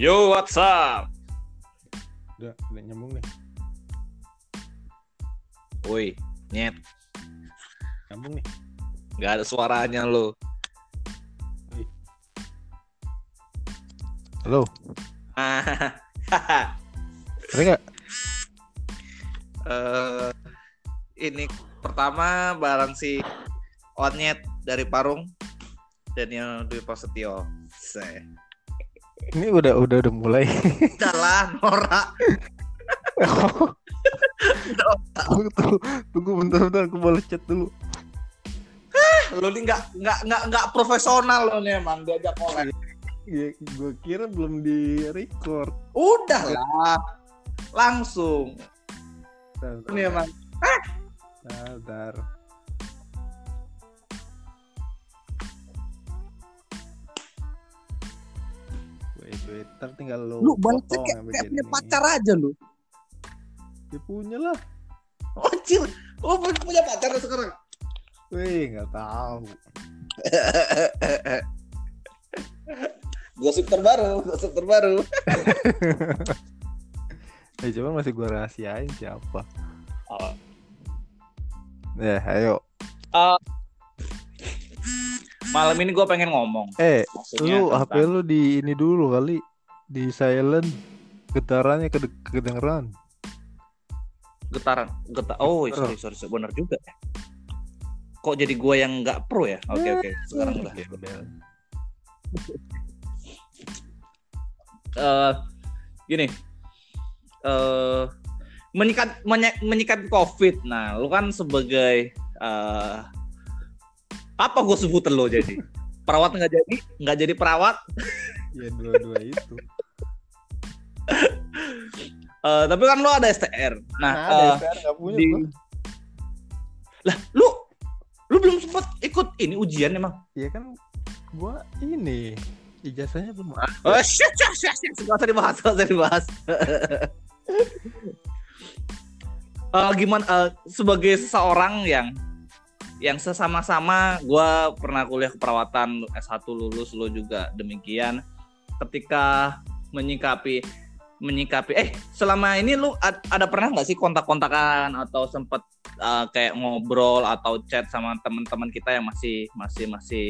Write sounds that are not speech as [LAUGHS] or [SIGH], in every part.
Yo, what's up? Udah, udah nyambung nih. Woi, nyet, Nyambung nih. nggak ada suaranya lo. Halo, [LAUGHS] ada nggak? Eh, ini pertama barang si Onyet dari Parung Daniel Dwi Prasetyo. Se. Ini udah udah udah mulai. [LAUGHS] Lah, Nora. [LAUGHS] tunggu, tunggu, tunggu bentar bentar aku boleh chat dulu. Lo nih nggak nggak nggak nggak profesional lo nih emang diajak oleh. Ya, gue kira belum di record. Udah lah, langsung. Ini emang Bentar. Wait, wait, ntar tinggal lo lu balasnya kayak, kayak punya pacar aja lu. Ya punya lah. Oh, cil. Oh, punya pacar sekarang. Wih, nggak tahu. [LAUGHS] Gosip terbaru, gosip terbaru. [LAUGHS] Eh, coba masih gue rahasiain siapa. Oh. Ya, ayo. Malam ini gue pengen ngomong. Eh, Maksudnya lu tentang- HP lu di ini dulu kali di silent getarannya kede- kedengeran getaran, getar. Oh, sorry, sorry, sorry, benar juga. ya. Kok jadi gue yang nggak pro ya? Oke, oke. Sekarang udah. Gembel. [LAUGHS] Eh, gini. Eh, menyikat menyikat COVID. Nah, lu kan sebagai eh apa gue sebutin lo jadi? Perawat nggak jadi, nggak jadi perawat. [LAUGHS] ya dua-dua itu Eh, tapi kan lo ada STR. Nah, eh, STR nggak punya di lah lu lu belum sempet ikut ini ujian emang ya kan gua ini ijazahnya belum ada. oh shit shit shit shit nggak usah dibahas nggak usah dibahas [LAUGHS] Eh, gimana eh, sebagai seseorang yang yang sesama-sama gua pernah kuliah keperawatan S1 lulus lo juga demikian. Ketika menyikapi menyikapi eh selama ini lu ad- ada pernah nggak sih kontak-kontakan atau sempet eh, kayak ngobrol atau chat sama teman-teman kita yang masih masih masih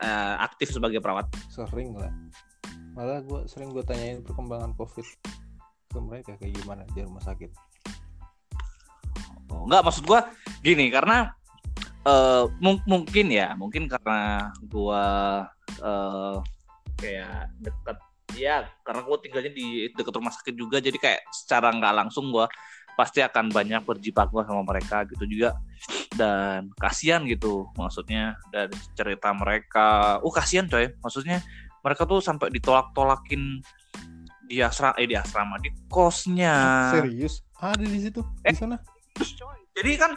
eh, aktif sebagai perawat? Sering lah. Malah gua sering gua tanyain perkembangan covid ke mereka kayak gimana di rumah sakit. Oh, Enggak maksud gua gini karena eh, mung- mungkin ya mungkin karena gua eh, kayak deket ya karena gua tinggalnya di dekat rumah sakit juga jadi kayak secara nggak langsung gua pasti akan banyak berjibaku sama mereka gitu juga. Dan kasihan gitu maksudnya dari cerita mereka. Uh kasihan coy maksudnya mereka tuh sampai ditolak-tolakin di asrama eh di asrama di kosnya. Serius? Ada di situ Eh. di sana Jadi kan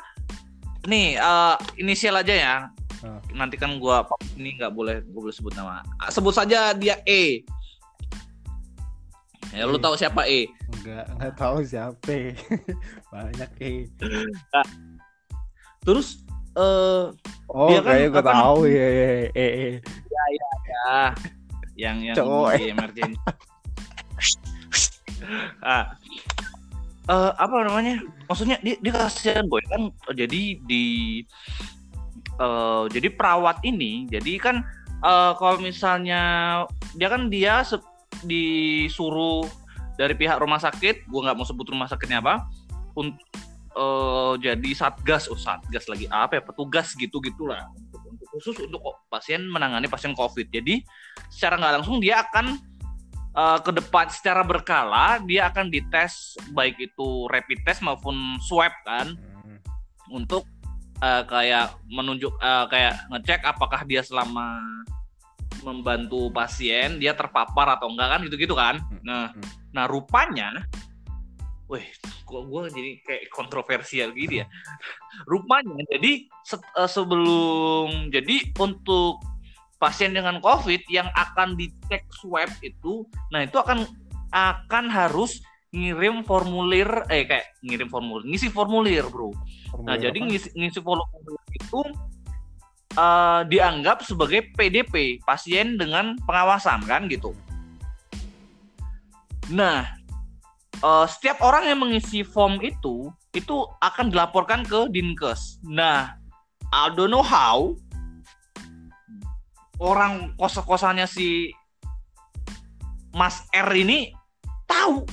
nih eh, inisial aja ya. Ah. Nanti kan gua ini nggak boleh gua boleh sebut nama. Ah, Sebut saja dia E. Ya lu E. tahu siapa E? nggak nggak tahu siapa [LAUGHS] banyak eh Terus eh oh Dia kan apa tahu ya ya eh eh ya yang yang Cowok. di emergency. [LAUGHS] ah. Eh, apa namanya? Maksudnya dia, dia kasihan boy kan jadi di eh jadi perawat ini jadi kan eh, kalau misalnya dia kan dia disuruh dari pihak rumah sakit, gua nggak mau sebut rumah sakitnya apa, untuk eh, jadi satgas, oh satgas lagi apa ya, petugas gitu gitulah untuk, untuk khusus untuk pasien menangani pasien COVID. Jadi secara nggak langsung dia akan eh, ke depan secara berkala dia akan dites baik itu rapid test maupun swab kan Hmm. untuk eh, kayak menunjuk eh, kayak ngecek apakah dia selama membantu pasien dia terpapar atau enggak kan gitu-gitu kan. Nah, Hmm. nah rupanya Wih, kok gue jadi kayak kontroversial gitu ya. Rupanya, jadi se- eh, sebelum, jadi untuk pasien dengan COVID yang akan dicek swab itu, nah itu akan akan harus ngirim formulir, eh kayak ngirim formulir, ngisi formulir bro. Nah, Formulir jadi apa? ngisi, ngisi formulir itu eh, dianggap sebagai PDP, pasien dengan pengawasan kan gitu. Nah, uh, setiap orang yang mengisi form itu itu akan dilaporkan ke Dinkes. Nah, I don't know how orang kos-kosannya si Mas R ini tahu.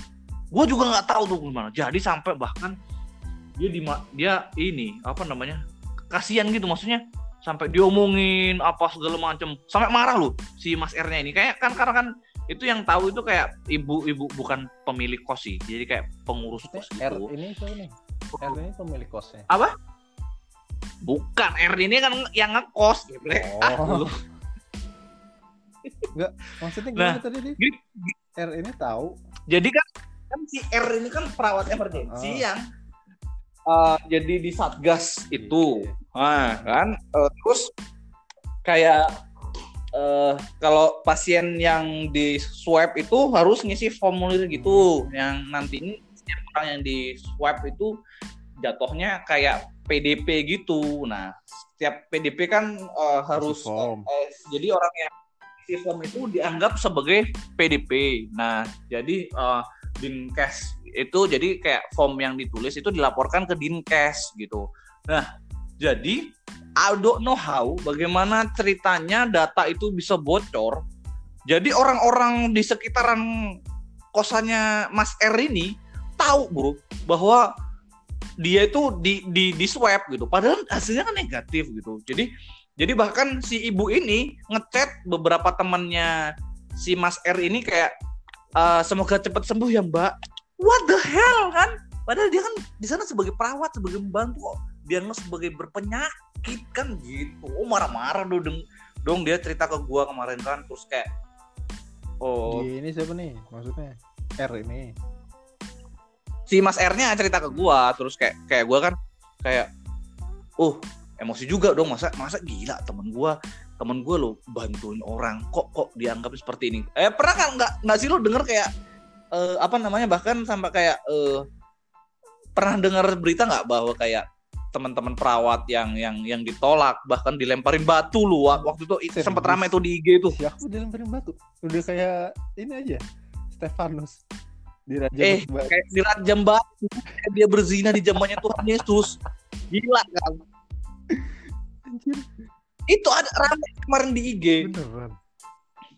Gue juga nggak tahu tuh gimana. Jadi sampai bahkan dia di dia ini apa namanya kasihan gitu. Maksudnya sampai diomongin apa segala macam sampai marah loh si Mas R-nya ini. Kayak kan karena kan itu yang tahu itu kayak ibu-ibu bukan pemilik kos sih. Jadi kayak pengurus kos R gitu. ini siapa nih? R ini pemilik kosnya. Apa? Bukan R ini kan yang ngekos gitu oh. Enggak, maksudnya gimana nah, tadi dia? R ini tahu. Jadi kan kan si R ini kan perawat emergensi oh. yang uh, jadi di satgas itu. Nah, kan uh, terus kayak uh, kalau pasien yang di swab itu harus ngisi formulir gitu yang nanti ini setiap orang yang di swab itu jatuhnya kayak PDP gitu nah setiap PDP kan uh, harus uh, uh, jadi orang yang form itu dianggap sebagai PDP nah jadi uh, dinkes itu jadi kayak form yang ditulis itu dilaporkan ke dinkes gitu nah jadi I don't know how bagaimana ceritanya data itu bisa bocor. Jadi orang-orang di sekitaran kosannya Mas R ini tahu bro bahwa dia itu di di di swab gitu. Padahal hasilnya kan negatif gitu. Jadi jadi bahkan si ibu ini ngechat beberapa temannya si Mas R ini kayak uh, semoga cepat sembuh ya Mbak. What the hell kan? Padahal dia kan di sana sebagai perawat, sebagai membantu kok. Dia nggak sebagai berpenyakit kan gitu oh marah-marah dong dong dia cerita ke gua kemarin kan terus kayak oh ini siapa nih maksudnya R ini si Mas R-nya cerita ke gua terus kayak kayak gua kan kayak uh emosi juga dong masa masa gila temen gua temen gue lo bantuin orang kok kok dianggap seperti ini? Eh pernah kan nggak nggak sih lo denger kayak uh, apa namanya bahkan sampai kayak uh, pernah dengar berita nggak bahwa kayak teman-teman perawat yang yang yang ditolak bahkan dilemparin batu lu waktu itu sempat ramai tuh di IG itu ya aku dilemparin batu? Udah kayak ini aja Stefanus. Dirajam eh batu. kayak dirajam batu dia berzina di zamannya Tuhan Yesus. Gila kan Anjir. itu ada ramai kemarin di IG beneran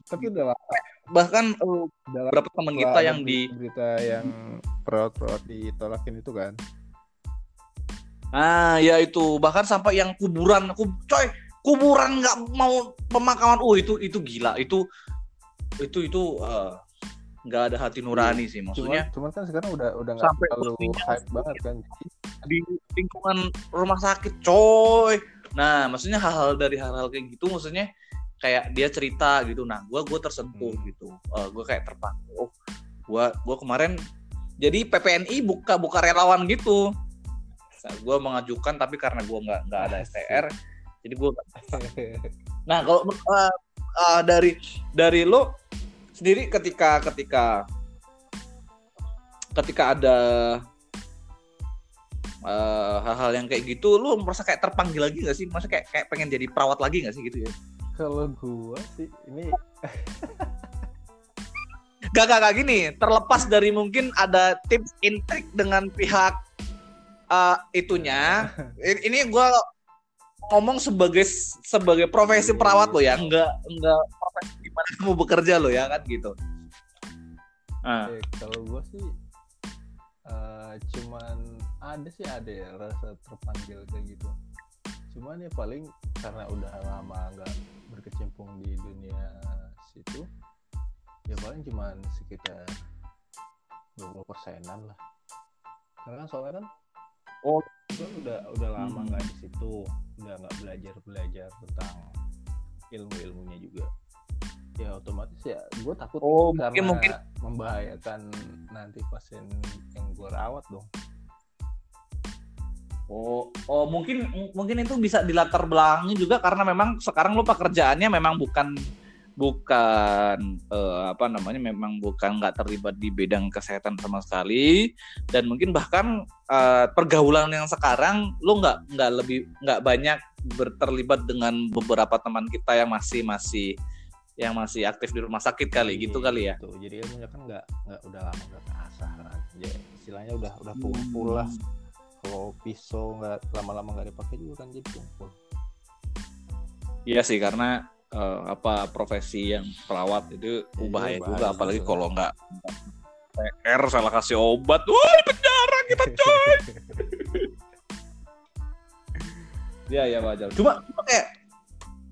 tapi udah lama bahkan uh, beberapa teman kita yang di berita yang perawat-perawat ditolakin itu kan Nah, ya itu bahkan sampai yang kuburan, ku, coy, kuburan nggak mau pemakaman. Oh, itu itu gila. Itu itu itu uh, nggak ada hati nurani sih maksudnya. Cuman, cuman kan sekarang udah udah nggak terlalu hype banget kan. Di lingkungan rumah sakit, coy. Nah, maksudnya hal-hal dari hal-hal kayak gitu maksudnya kayak dia cerita gitu. Nah, gua gua tersentuh hmm. gitu. Uh, gua kayak terpaku. Oh, gua gua kemarin jadi PPNI buka buka relawan gitu gue mengajukan tapi karena gue nggak nggak ada STR jadi gue [LAUGHS] nah kalau uh, uh, dari dari lo sendiri ketika ketika ketika ada uh, hal-hal yang kayak gitu lo merasa kayak terpanggil lagi gak sih? Masa kayak kayak pengen jadi perawat lagi gak sih gitu ya? Kalau gue sih ini [LAUGHS] Gak, gak, gak gini. Terlepas dari mungkin ada tips intrik dengan pihak uh, itunya [LAUGHS] ini gue ngomong sebagai sebagai profesi perawat lo ya. Enggak enggak profesi gimana kamu bekerja lo ya kan gitu. Uh. eh, kalau gue sih uh, cuman ada sih ada ya rasa terpanggil kayak gitu. Cuman ya paling karena udah lama nggak berkecimpung di dunia situ ya paling cuman sekitar 20 persenan lah. Karena kan soalnya kan oh. gue udah udah lama nggak hmm. di situ udah nggak belajar belajar tentang ilmu ilmunya juga. Ya otomatis ya gue takut oh, karena mungkin, mungkin. membahayakan nanti pasien yang gue rawat dong Oh, oh mungkin mungkin itu bisa dilatar belakangi juga karena memang sekarang lo pekerjaannya memang bukan bukan uh, apa namanya memang bukan nggak terlibat di bidang kesehatan sama sekali dan mungkin bahkan uh, pergaulan yang sekarang lo nggak nggak lebih nggak banyak berterlibat dengan beberapa teman kita yang masih masih yang masih aktif di rumah sakit kali gitu kali ya gitu. jadi ilmunya kan nggak nggak udah lama nggak kan ya istilahnya udah udah kumpul lah Hmm. Kalau pisau nggak lama-lama nggak dipakai juga kan jadi kumpul Iya sih karena eh, apa profesi yang perawat itu Iya, bahaya juga apalagi juga. kalau nggak PR salah kasih obat, wah penjara kita coy. [LAUGHS] Iya ya wajar. Cuma cuma kayak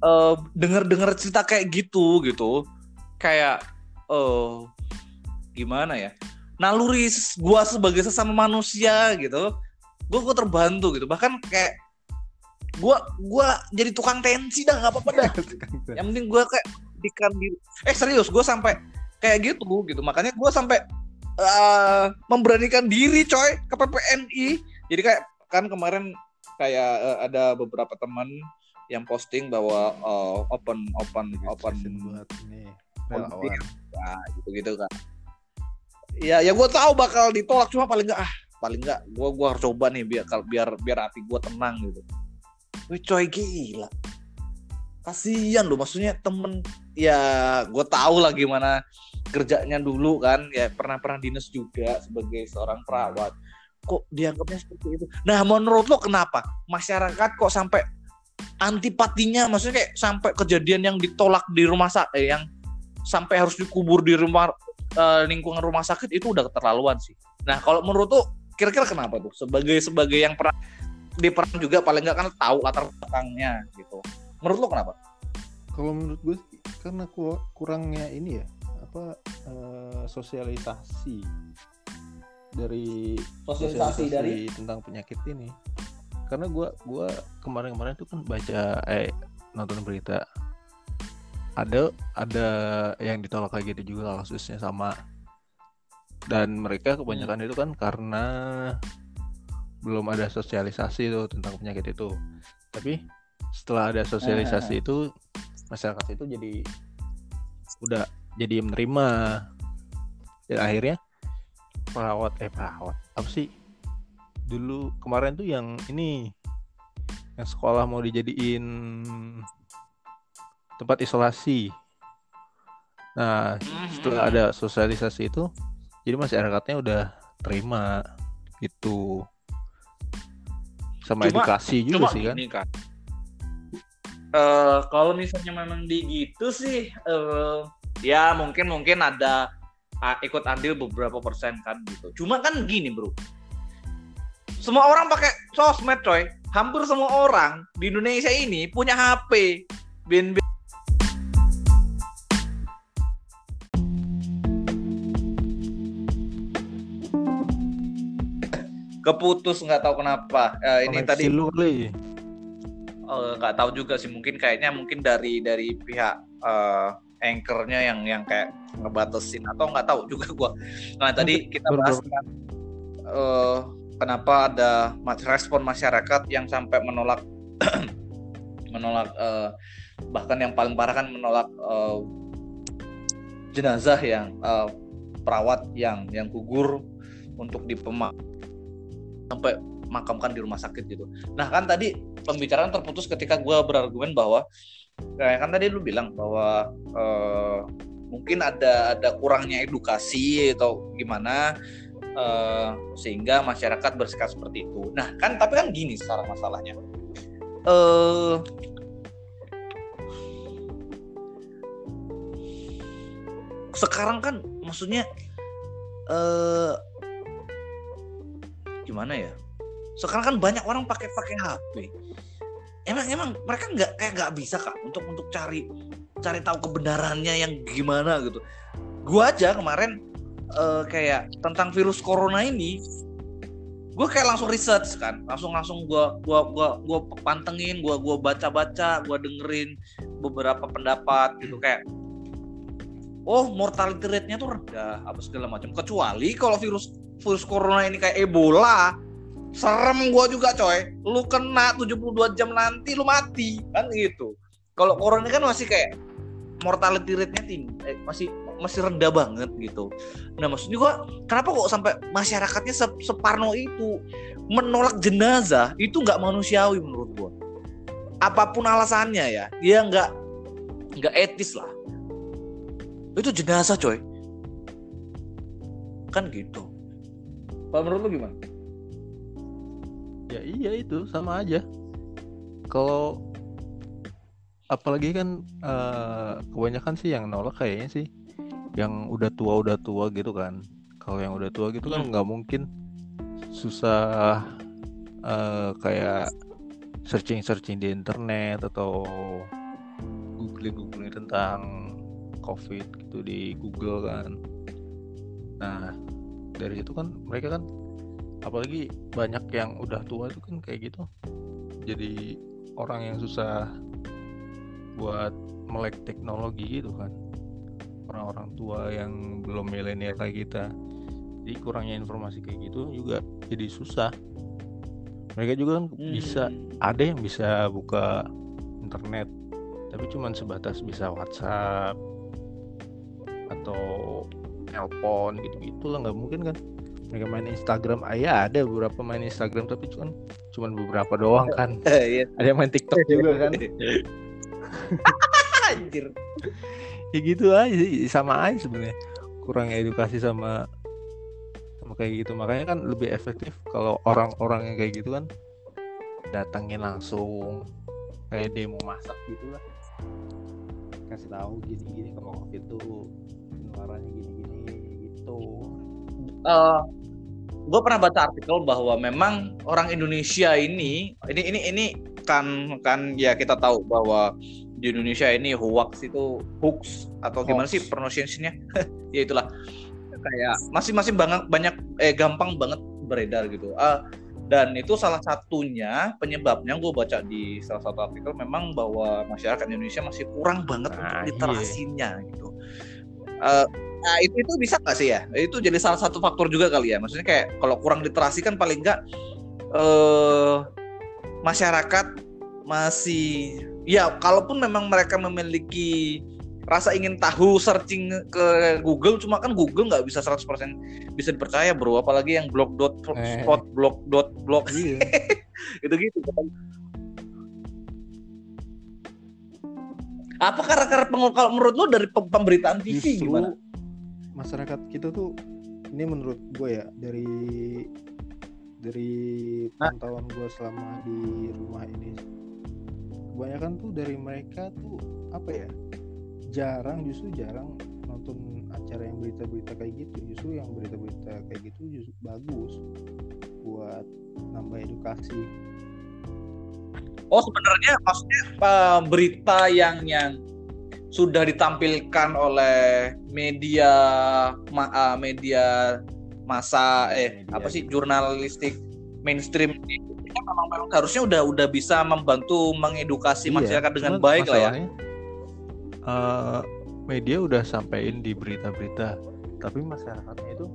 eh denger-denger cerita kayak gitu gitu, kayak eh gimana ya? Naluri gua sebagai sesama manusia gitu, gua gua terbantu gitu. Bahkan kayak gua gua jadi tukang tensi dah nggak apa-apa dah. [LAUGHS] Yang penting gue kayak dikan diri eh serius gue sampai kayak gitu gitu. Makanya gue sampai eh, memberanikan diri coy ke PPNI jadi kayak kan kemarin kayak eh, ada beberapa teman yang posting bahwa eh, open open open buat relawan. Ya gitu gitu kan. Ya ya gue tahu bakal ditolak cuma paling enggak ah paling enggak gue gua harus coba nih biar biar biar hati gue tenang gitu. Wih coy gila. Kasihan loh maksudnya temen ya gue tahu lah gimana kerjanya dulu kan. Ya pernah pernah dinas juga sebagai seorang perawat. Kok dianggapnya seperti itu? Nah menurut lo kenapa? Masyarakat kok sampai antipatinya maksudnya kayak sampai kejadian yang ditolak di rumah sakit eh, yang sampai harus dikubur di rumah eh, lingkungan rumah sakit itu udah keterlaluan sih. Nah kalau menurut lo kira-kira kenapa tuh? Sebagai sebagai yang pernah di perang juga paling nggak kan tahu latar belakangnya gitu. Menurut lo kenapa? Kalau menurut gue sih karena ku- kurangnya ini ya apa eh, sosialisasi dari Sosialisasi dari? tentang penyakit ini. Karena gua gua kemarin-kemarin tuh kan baca eh nonton berita. Ada ada yang ditolak kayak gitu juga kasusnya sama dan mereka kebanyakan itu kan karena belum ada sosialisasi tuh tentang penyakit itu. Tapi setelah ada sosialisasi itu masyarakat itu jadi udah jadi menerima. Dan akhirnya perawat eh perawat apa sih? Dulu kemarin tuh yang ini yang sekolah mau dijadiin tempat isolasi. Nah setelah ada sosialisasi itu jadi masyarakatnya udah terima gitu sama Cuma- edukasi cuma juga sih kan. kan Eh, kalau misalnya memang di gitu sih eh, ya mungkin mungkin ada ah, ikut andil beberapa persen kan gitu. Cuma kan gini bro. Semua orang pakai sosmed coy. Hampir semua orang di Indonesia ini punya HP bin bin- keputus nggak tahu kenapa. Eh, ini tadi lu kali. Eh, nggak tahu juga sih. Mungkin kayaknya mungkin dari dari pihak eh, anchornya yang yang kayak ngebatasin atau nggak tahu juga gua. Nah tadi kita bahas eh, kenapa ada respon masyarakat yang sampai menolak [CLEARS THROAT] menolak eh, bahkan yang paling parah kan menolak eh, jenazah yang eh, perawat yang yang gugur untuk dipema sampai makamkan di rumah sakit gitu. Nah kan tadi pembicaraan terputus ketika gue berargumen bahwa kayak kan tadi lu bilang bahwa eh, mungkin ada ada kurangnya edukasi atau gimana eh, sehingga masyarakat bersikap seperti itu. Nah kan tapi kan gini sekarang masalahnya. Eh sekarang kan maksudnya eh gimana ya? Sekarang kan banyak orang pakai pakai HP. Emang emang mereka nggak kayak nggak bisa kak untuk untuk cari cari tahu kebenarannya yang gimana gitu. Gua aja kemarin eh, kayak tentang virus corona ini, gue kayak langsung research kan, langsung langsung gua gua gua gua pantengin, gua gua baca baca, gua dengerin beberapa pendapat gitu kayak oh mortality rate-nya tuh rendah apa segala macam kecuali kalau virus virus corona ini kayak Ebola. Serem gua juga coy. Lu kena 72 jam nanti lu mati. Kan gitu. Kalau corona kan masih kayak mortality rate-nya tinggi. Eh, masih masih rendah banget gitu. Nah maksudnya gua kenapa kok sampai masyarakatnya se- separno itu? Menolak jenazah itu nggak manusiawi menurut gua. Apa pun alasannya ya dia nggak nggak etis lah. Itu jenazah coy. Kan gitu kalau menurut lu gimana? Ya iya itu sama aja. Kalau apalagi kan uh, kebanyakan sih yang nolak kayaknya sih. Yang udah tua udah tua gitu kan. Kalau yang udah tua gitu kan hmm. nggak mungkin susah uh, kayak searching searching di internet atau googling googling tentang covid gitu di Google kan. Nah dari itu kan mereka kan apalagi banyak yang udah tua itu kan kayak gitu. Jadi orang yang susah buat melek teknologi gitu kan. Orang-orang tua yang belum milenial kayak kita. Jadi kurangnya informasi kayak gitu juga jadi susah. Mereka juga kan hmm. bisa ada yang bisa buka internet tapi cuman sebatas bisa WhatsApp atau telepon gitu-gitu lah nggak mungkin kan. Mereka main Instagram ayah ada beberapa main Instagram tapi cuman cuman beberapa doang kan. [LAUGHS] Iya. ada yang main TikTok [LAUGHS] juga kan. [LAUGHS] Anjir. Ya gitu aja sih sama aja sebenarnya. Kurang edukasi sama sama kayak gitu. Makanya kan lebih efektif kalau orang-orang yang kayak gitu kan datangin langsung kayak demo masak gitu lah. Kasih tahu gini-gini kalau covid itu penularannya gini-gini gitu. Uh, gue pernah baca artikel bahwa memang orang Indonesia ini ini ini ini kan kan ya kita tahu bahwa di Indonesia ini hoax itu hoax atau hoax. gimana sih pronunciation-nya? [LAUGHS] Ya itulah. Kayak masing-masing banyak banyak eh gampang banget beredar gitu. Uh, dan itu salah satunya penyebabnya gue baca di salah satu artikel memang bahwa masyarakat Indonesia masih kurang banget nah, untuk literasinya iya. gitu. Uh, nah itu itu bisa nggak sih ya? Itu jadi salah satu faktor juga kali ya. Maksudnya kayak kalau kurang literasi kan paling nggak uh, masyarakat masih ya kalaupun memang mereka memiliki rasa ingin tahu searching ke Google cuma kan Google nggak bisa 100% bisa dipercaya bro. Apalagi yang blog dot eh. spot blog dot blog. Iya. [LAUGHS] gitu gitu kan. Apa karena kalau menurut lo dari pemberitaan TV Justru gimana masyarakat kita tuh ini menurut gue ya dari dari pantauan gue selama di rumah ini kebanyakan tuh dari mereka tuh apa ya jarang justru jarang nonton acara yang berita-berita kayak gitu. Justru yang berita-berita kayak gitu justru bagus buat nambah edukasi. Oh sebenarnya maksudnya berita yang yang sudah ditampilkan oleh media ma, uh, media masa eh media. apa sih jurnalistik mainstream memang, memang harusnya udah udah bisa membantu mengedukasi iya, masyarakat dengan baik lah ya. Uh, media udah sampein di berita-berita, tapi masyarakatnya itu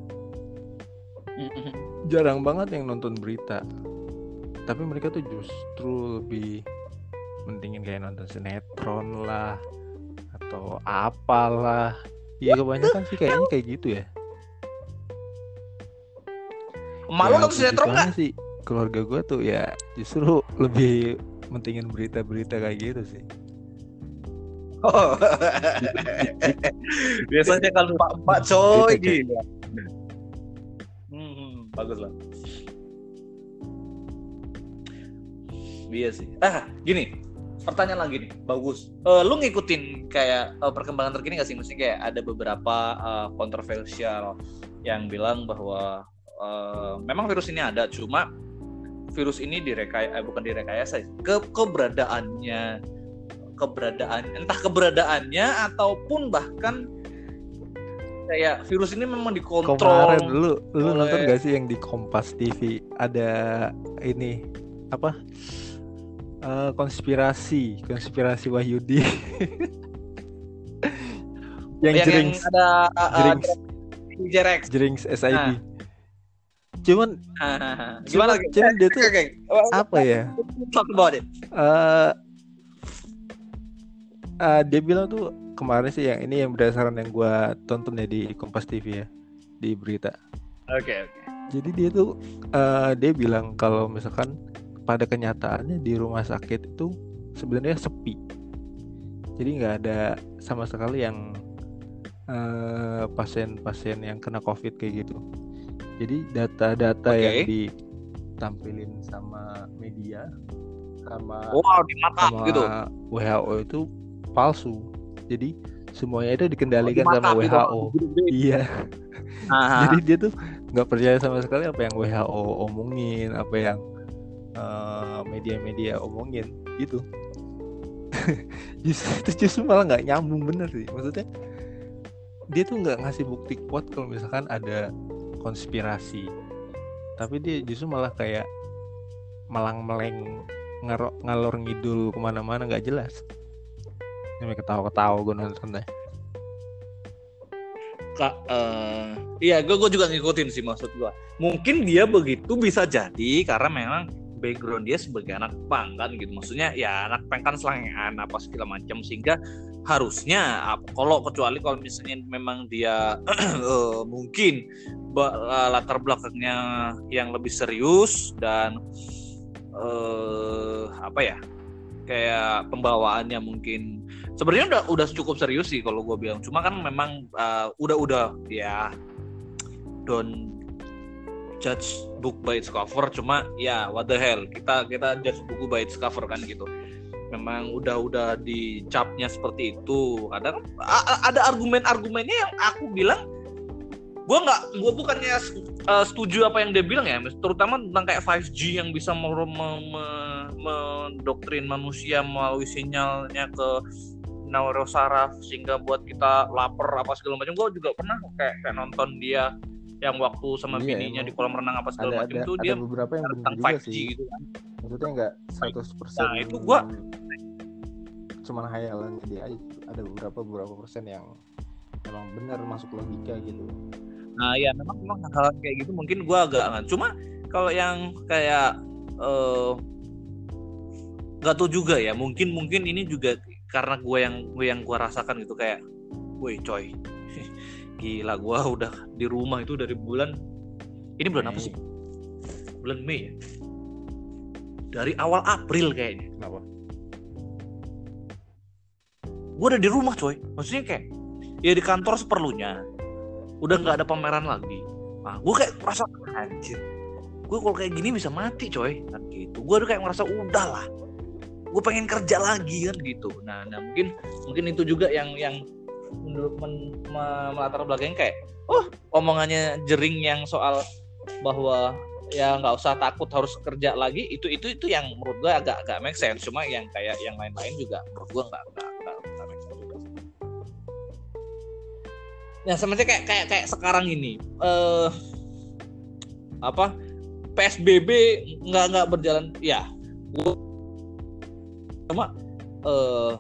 jarang banget yang nonton berita. Tapi mereka tuh justru lebih mendingin kayak nonton sinetron lah atau apalah. Iya kebanyakan sih kayaknya kayak gitu ya. Malu ya, nonton sinetron nggak? sih keluarga gue tuh ya justru lebih mentingin berita-berita kayak gitu sih. Oh. [LAUGHS] Biasanya kalau Pak Pak coy gitu. Hmm, bagus lah. Iya sih. Ah, gini. Pertanyaan lagi nih, bagus. Uh, lu ngikutin kayak uh, perkembangan terkini gak sih? Maksudnya kayak ada beberapa uh, kontroversial yang bilang bahwa uh, memang virus ini ada, cuma virus ini direkayasa eh, bukan direkayasa ke keberadaannya keberadaan entah keberadaannya ataupun bahkan kayak virus ini memang dikontrol kemarin lu lu oleh... nonton gak sih yang di Kompas TV ada ini apa uh, konspirasi konspirasi Wahyudi. [LAUGHS] Yang, yang jerings yang ada uh, jerings jerings, jerings SID nah. Cuman [LAUGHS] gimana cuman, cuman dia tuh okay. apa ya? Talk about it. Uh, uh, dia bilang tuh kemarin sih yang ini yang berdasarkan yang gue tonton ya di Kompas TV ya di berita. Oke okay, oke. Okay. jadi dia tuh uh, dia bilang kalau misalkan pada kenyataannya di rumah sakit itu sebenarnya sepi. Jadi nggak ada sama sekali yang uh, pasien-pasien yang kena covid kayak gitu. Jadi data-data okay. yang ditampilin sama media sama wow, di mata sama gitu. WHO itu palsu. Jadi semuanya itu dikendalikan oh, di sama WHO gitu. iya. [LAUGHS] Jadi dia tuh nggak percaya sama sekali apa yang WHO omongin apa yang uh, media-media omongin gitu. [LAUGHS] Justru justru malah nggak nyambung bener sih. Maksudnya dia tuh nggak ngasih bukti kuat kalau misalkan ada konspirasi. Tapi dia justru malah kayak melang meleng ngalor ngidul ke mana-mana nggak jelas. Ini ketawa-ketawa gue nontonnya kak uh, iya gue juga ngikutin sih maksud gue mungkin dia begitu bisa jadi karena memang background dia sebagai anak pang kan gitu. Maksudnya ya anak pang kan selangean apa segala macam. Sehingga harusnya kalau kecuali kalau misalnya memang dia uh, [CLEARS THROAT] mungkin latar belakangnya yang lebih serius dan uh, apa ya kayak pembawaannya mungkin sebenarnya udah udah cukup serius sih kalau gue bilang. Cuma kan memang uh, udah udah ya don't judge book by its cover cuma ya what the hell kita kita judge buku by its cover kan gitu. Memang udah udah dicapnya seperti itu. Kadang ada argumen-argumennya yang aku bilang gue nggak gue bukannya uh, setuju apa yang dia bilang ya terutama tentang kayak 5G yang bisa mendoktrin manusia melalui sinyalnya ke neurosaraf sehingga buat kita lapar apa segala macam. Gue juga pernah kayak, kayak nonton dia yang waktu sama iya, bininya di kolam renang apa segala macam itu dia beberapa yang tentang 5G sih. gitu kan. Maksudnya nggak 100% nah itu gue cuman hayalan dia aja. Ada beberapa beberapa persen yang emang benar masuk logika gitu. Nah ya memang memang hal kayak gitu mungkin gue agak nggak cuma kalau yang kayak uh, nggak tahu juga ya. Mungkin mungkin ini juga karena gue yang gue yang gue rasakan gitu kayak woi coy gila gue [LAUGHS] udah di rumah itu dari bulan ini bulan Mei. apa sih? Bulan Mei ya? Dari awal April kayaknya. Kenapa? Gue udah di rumah coy. Maksudnya kayak ya di kantor seperlunya. Udah nggak ada pameran lagi. Nah gue kayak merasa anjir. Gue kalau kayak gini bisa mati coy. Kan gitu. Gue udah kayak merasa udah lah. Gue pengen kerja lagi kan gitu. Nah, nah mungkin mungkin itu juga yang yang menurut men, melatar belakangnya kayak oh omongannya jering yang soal bahwa ya nggak usah takut harus kerja lagi itu itu itu yang menurut gue agak agak make sense. Cuma yang kayak yang lain-lain juga menurut gue nggak nggak nggak make sense juga nah sebenarnya kayak kayak kayak sekarang ini eh uh, apa psbb nggak nggak berjalan ya gue cuma uh,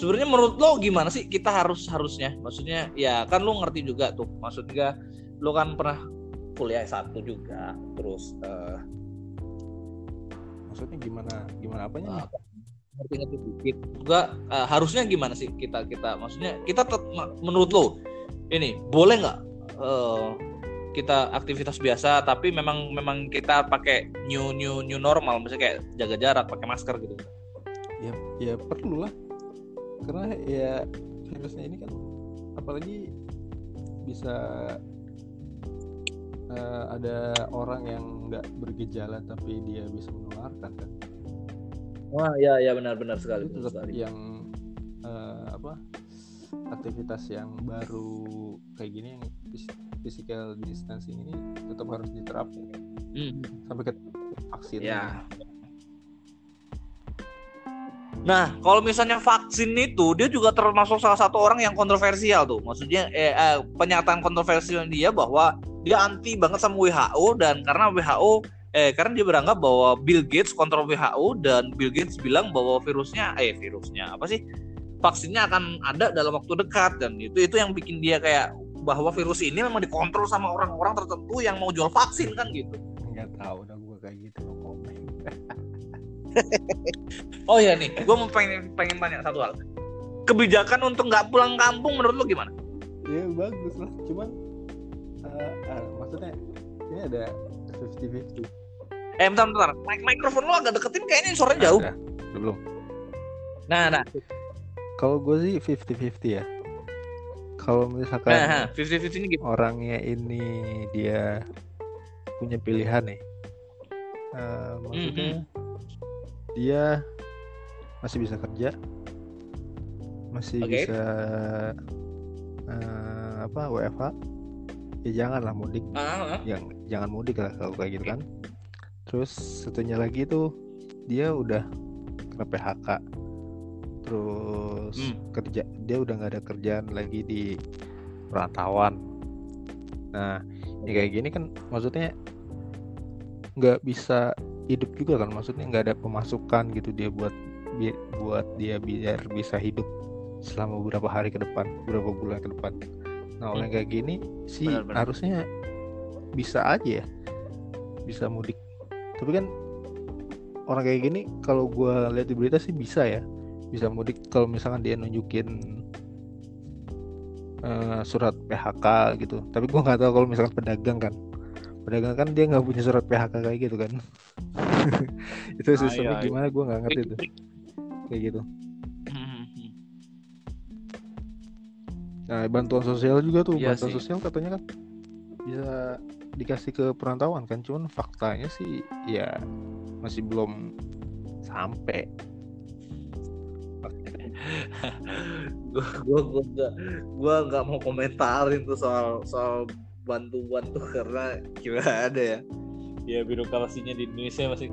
sebenarnya menurut lo gimana sih kita harus harusnya? Maksudnya ya kan lo ngerti juga tuh. Maksudnya lo kan pernah kuliah satu juga terus uh, maksudnya gimana gimana apanya uh, ngerti ngerti dikit. Juga uh, harusnya gimana sih kita kita maksudnya kita tet, menurut lo ini boleh nggak uh, kita aktivitas biasa tapi memang memang kita pakai new new new normal? Misalnya kayak jaga jarak pakai masker gitu. Ya ya perlu lah karena ya virusnya ini kan apalagi bisa uh, ada orang yang nggak bergejala tapi dia bisa menularkan kan wah ya ya benar-benar sekali itu tetap sekali. yang uh, apa aktivitas yang baru kayak gini yang physical distancing ini tetap harus diterapkan hmm. sampai ke vaksin. Ya. Nah, kalau misalnya vaksin itu dia juga termasuk salah satu orang yang kontroversial tuh. Maksudnya eh, eh, pernyataan kontroversial dia bahwa dia anti banget sama WHO dan karena WHO eh karena dia beranggap bahwa Bill Gates kontrol WHO dan Bill Gates bilang bahwa virusnya eh virusnya apa sih? Vaksinnya akan ada dalam waktu dekat dan itu itu yang bikin dia kayak bahwa virus ini memang dikontrol sama orang-orang tertentu yang mau jual vaksin kan gitu. Nggak tahu oh ya nih. Gue mau pengen pengen tanya satu hal. Kebijakan untuk nggak pulang kampung menurut lo gimana? Ya bagus lah. Cuman uh, uh, maksudnya ini ada 50-50 eh bentar bentar. Mik mikrofon lo agak deketin kayaknya suaranya jauh. belum. Nah nah. Kalau gue sih 50-50 ya. Kalau misalkan nah, 50-50 ini gitu. orangnya ini dia punya pilihan nih. Uh, maksudnya mm -hmm. Dia masih bisa kerja masih okay. bisa uh, apa WFH ya janganlah mudik uh ah, -huh. Ah. yang jangan mudik lah kalau kayak gitu kan terus satunya lagi tuh dia udah kena PHK terus hmm. kerja dia udah nggak ada kerjaan lagi di perantauan nah ya kayak gini kan maksudnya nggak bisa hidup juga kan maksudnya nggak ada pemasukan gitu dia buat bi buat dia biar bisa hidup selama beberapa hari ke depan beberapa bulan ke depan. Nah oleh hmm. kayak gini sih benar, benar. harusnya bisa aja ya bisa mudik. Tapi kan orang kayak gini kalau gue lihat di berita sih bisa ya bisa mudik kalau misalkan dia nunjukin uh, surat PHK gitu. Tapi gue nggak tahu kalau misalkan pedagang kan. Pedagang kan dia nggak punya surat PHK kayak gitu kan [LAUGHS] itu sistemnya ah, iya, gimana? Gue nggak ngerti tuh. Kayak gitu. Nah bantuan sosial juga tuh. Iya bantuan sih. sosial katanya kan bisa dikasih ke perantauan kan. Cuman faktanya sih ya masih belum sampai. [LAUGHS] Gue gue gue gak gue nggak mau komentarin tuh soal soal bantuan tuh karena gimana ada ya ya birokrasinya di Indonesia masih